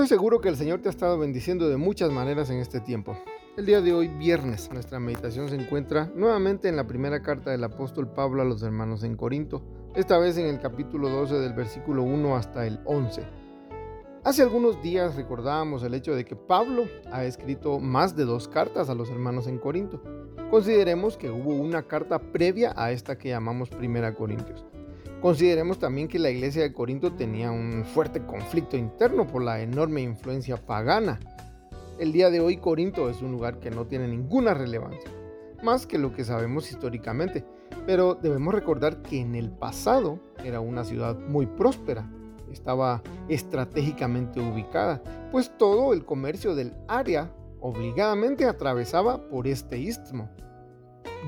Estoy seguro que el Señor te ha estado bendiciendo de muchas maneras en este tiempo. El día de hoy, viernes, nuestra meditación se encuentra nuevamente en la primera carta del apóstol Pablo a los hermanos en Corinto, esta vez en el capítulo 12 del versículo 1 hasta el 11. Hace algunos días recordábamos el hecho de que Pablo ha escrito más de dos cartas a los hermanos en Corinto. Consideremos que hubo una carta previa a esta que llamamos Primera Corintios. Consideremos también que la iglesia de Corinto tenía un fuerte conflicto interno por la enorme influencia pagana. El día de hoy Corinto es un lugar que no tiene ninguna relevancia, más que lo que sabemos históricamente, pero debemos recordar que en el pasado era una ciudad muy próspera, estaba estratégicamente ubicada, pues todo el comercio del área obligadamente atravesaba por este istmo,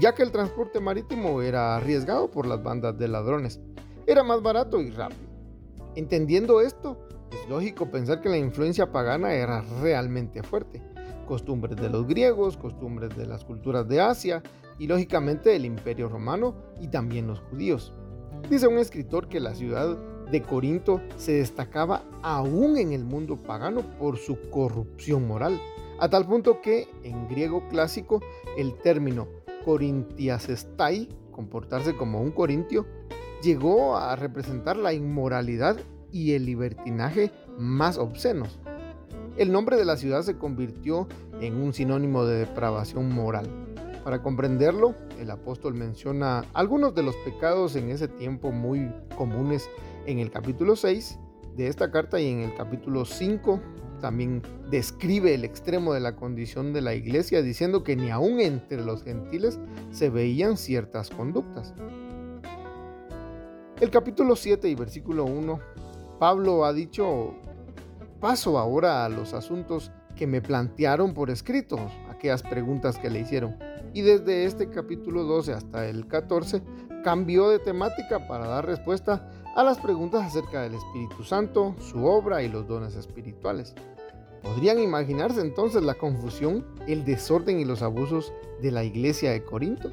ya que el transporte marítimo era arriesgado por las bandas de ladrones era más barato y rápido. Entendiendo esto, es lógico pensar que la influencia pagana era realmente fuerte. Costumbres de los griegos, costumbres de las culturas de Asia y lógicamente del imperio romano y también los judíos. Dice un escritor que la ciudad de Corinto se destacaba aún en el mundo pagano por su corrupción moral, a tal punto que en griego clásico el término corintiasestai, comportarse como un corintio, llegó a representar la inmoralidad y el libertinaje más obscenos. El nombre de la ciudad se convirtió en un sinónimo de depravación moral. Para comprenderlo, el apóstol menciona algunos de los pecados en ese tiempo muy comunes en el capítulo 6 de esta carta y en el capítulo 5 también describe el extremo de la condición de la iglesia diciendo que ni aún entre los gentiles se veían ciertas conductas. El capítulo 7 y versículo 1, Pablo ha dicho, paso ahora a los asuntos que me plantearon por escrito, aquellas preguntas que le hicieron. Y desde este capítulo 12 hasta el 14 cambió de temática para dar respuesta a las preguntas acerca del Espíritu Santo, su obra y los dones espirituales. ¿Podrían imaginarse entonces la confusión, el desorden y los abusos de la iglesia de Corinto?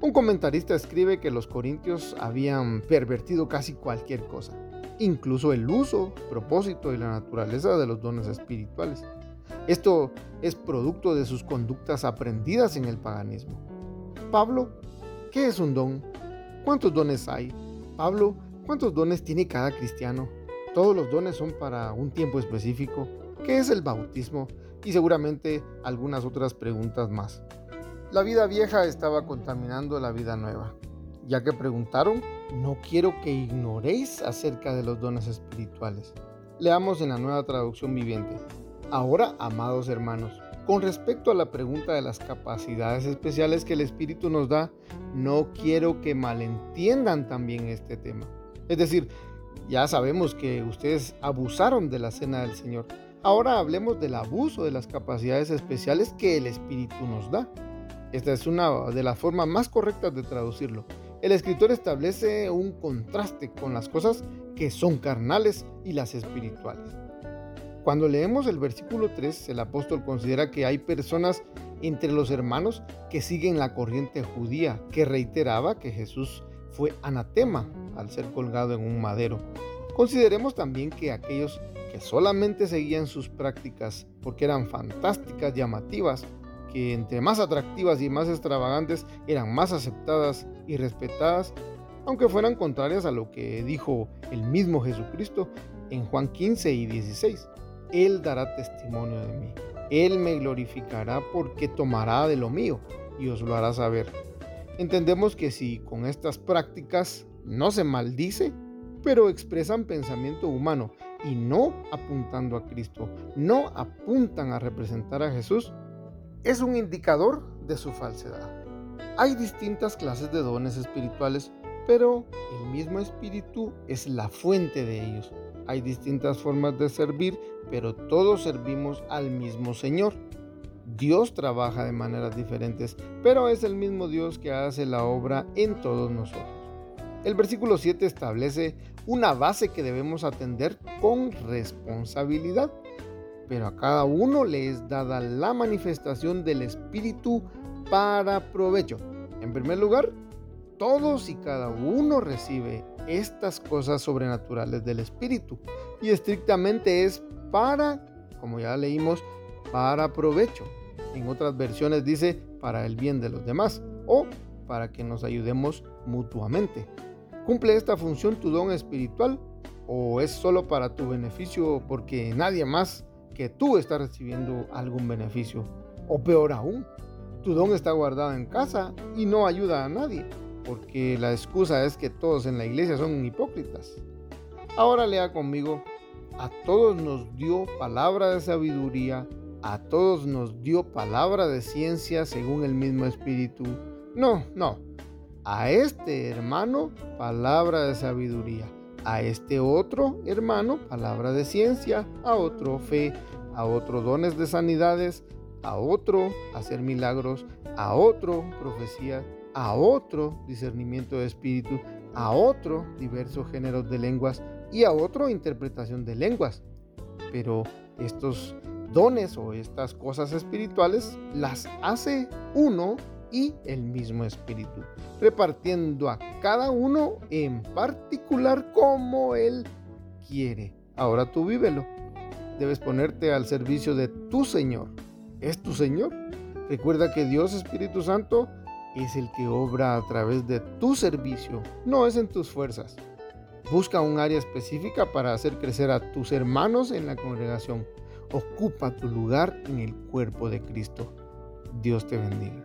Un comentarista escribe que los corintios habían pervertido casi cualquier cosa, incluso el uso, propósito y la naturaleza de los dones espirituales. Esto es producto de sus conductas aprendidas en el paganismo. Pablo, ¿qué es un don? ¿Cuántos dones hay? Pablo, ¿cuántos dones tiene cada cristiano? Todos los dones son para un tiempo específico. ¿Qué es el bautismo? Y seguramente algunas otras preguntas más. La vida vieja estaba contaminando la vida nueva. Ya que preguntaron, no quiero que ignoréis acerca de los dones espirituales. Leamos en la nueva traducción viviente. Ahora, amados hermanos, con respecto a la pregunta de las capacidades especiales que el Espíritu nos da, no quiero que malentiendan también este tema. Es decir, ya sabemos que ustedes abusaron de la cena del Señor. Ahora hablemos del abuso de las capacidades especiales que el Espíritu nos da. Esta es una de las formas más correctas de traducirlo. El escritor establece un contraste con las cosas que son carnales y las espirituales. Cuando leemos el versículo 3, el apóstol considera que hay personas entre los hermanos que siguen la corriente judía, que reiteraba que Jesús fue anatema al ser colgado en un madero. Consideremos también que aquellos que solamente seguían sus prácticas porque eran fantásticas, llamativas, que entre más atractivas y más extravagantes eran más aceptadas y respetadas, aunque fueran contrarias a lo que dijo el mismo Jesucristo en Juan 15 y 16. Él dará testimonio de mí. Él me glorificará porque tomará de lo mío y os lo hará saber. Entendemos que si con estas prácticas no se maldice, pero expresan pensamiento humano y no apuntando a Cristo, no apuntan a representar a Jesús, es un indicador de su falsedad. Hay distintas clases de dones espirituales, pero el mismo espíritu es la fuente de ellos. Hay distintas formas de servir, pero todos servimos al mismo Señor. Dios trabaja de maneras diferentes, pero es el mismo Dios que hace la obra en todos nosotros. El versículo 7 establece una base que debemos atender con responsabilidad, pero a cada uno le es dada la manifestación del Espíritu para provecho. En primer lugar, todos y cada uno recibe estas cosas sobrenaturales del Espíritu y estrictamente es para, como ya leímos, para provecho. En otras versiones dice para el bien de los demás o para que nos ayudemos mutuamente. ¿Cumple esta función tu don espiritual o es solo para tu beneficio porque nadie más que tú está recibiendo algún beneficio? O peor aún, tu don está guardado en casa y no ayuda a nadie porque la excusa es que todos en la iglesia son hipócritas. Ahora lea conmigo, a todos nos dio palabra de sabiduría, a todos nos dio palabra de ciencia según el mismo espíritu. No, no, a este hermano palabra de sabiduría, a este otro hermano palabra de ciencia, a otro fe, a otro dones de sanidades, a otro hacer milagros, a otro profecía a otro discernimiento de espíritu, a otro diversos géneros de lenguas y a otro interpretación de lenguas. Pero estos dones o estas cosas espirituales las hace uno y el mismo espíritu, repartiendo a cada uno en particular como él quiere. Ahora tú vívelo. Debes ponerte al servicio de tu Señor. ¿Es tu Señor? Recuerda que Dios Espíritu Santo es el que obra a través de tu servicio, no es en tus fuerzas. Busca un área específica para hacer crecer a tus hermanos en la congregación. Ocupa tu lugar en el cuerpo de Cristo. Dios te bendiga.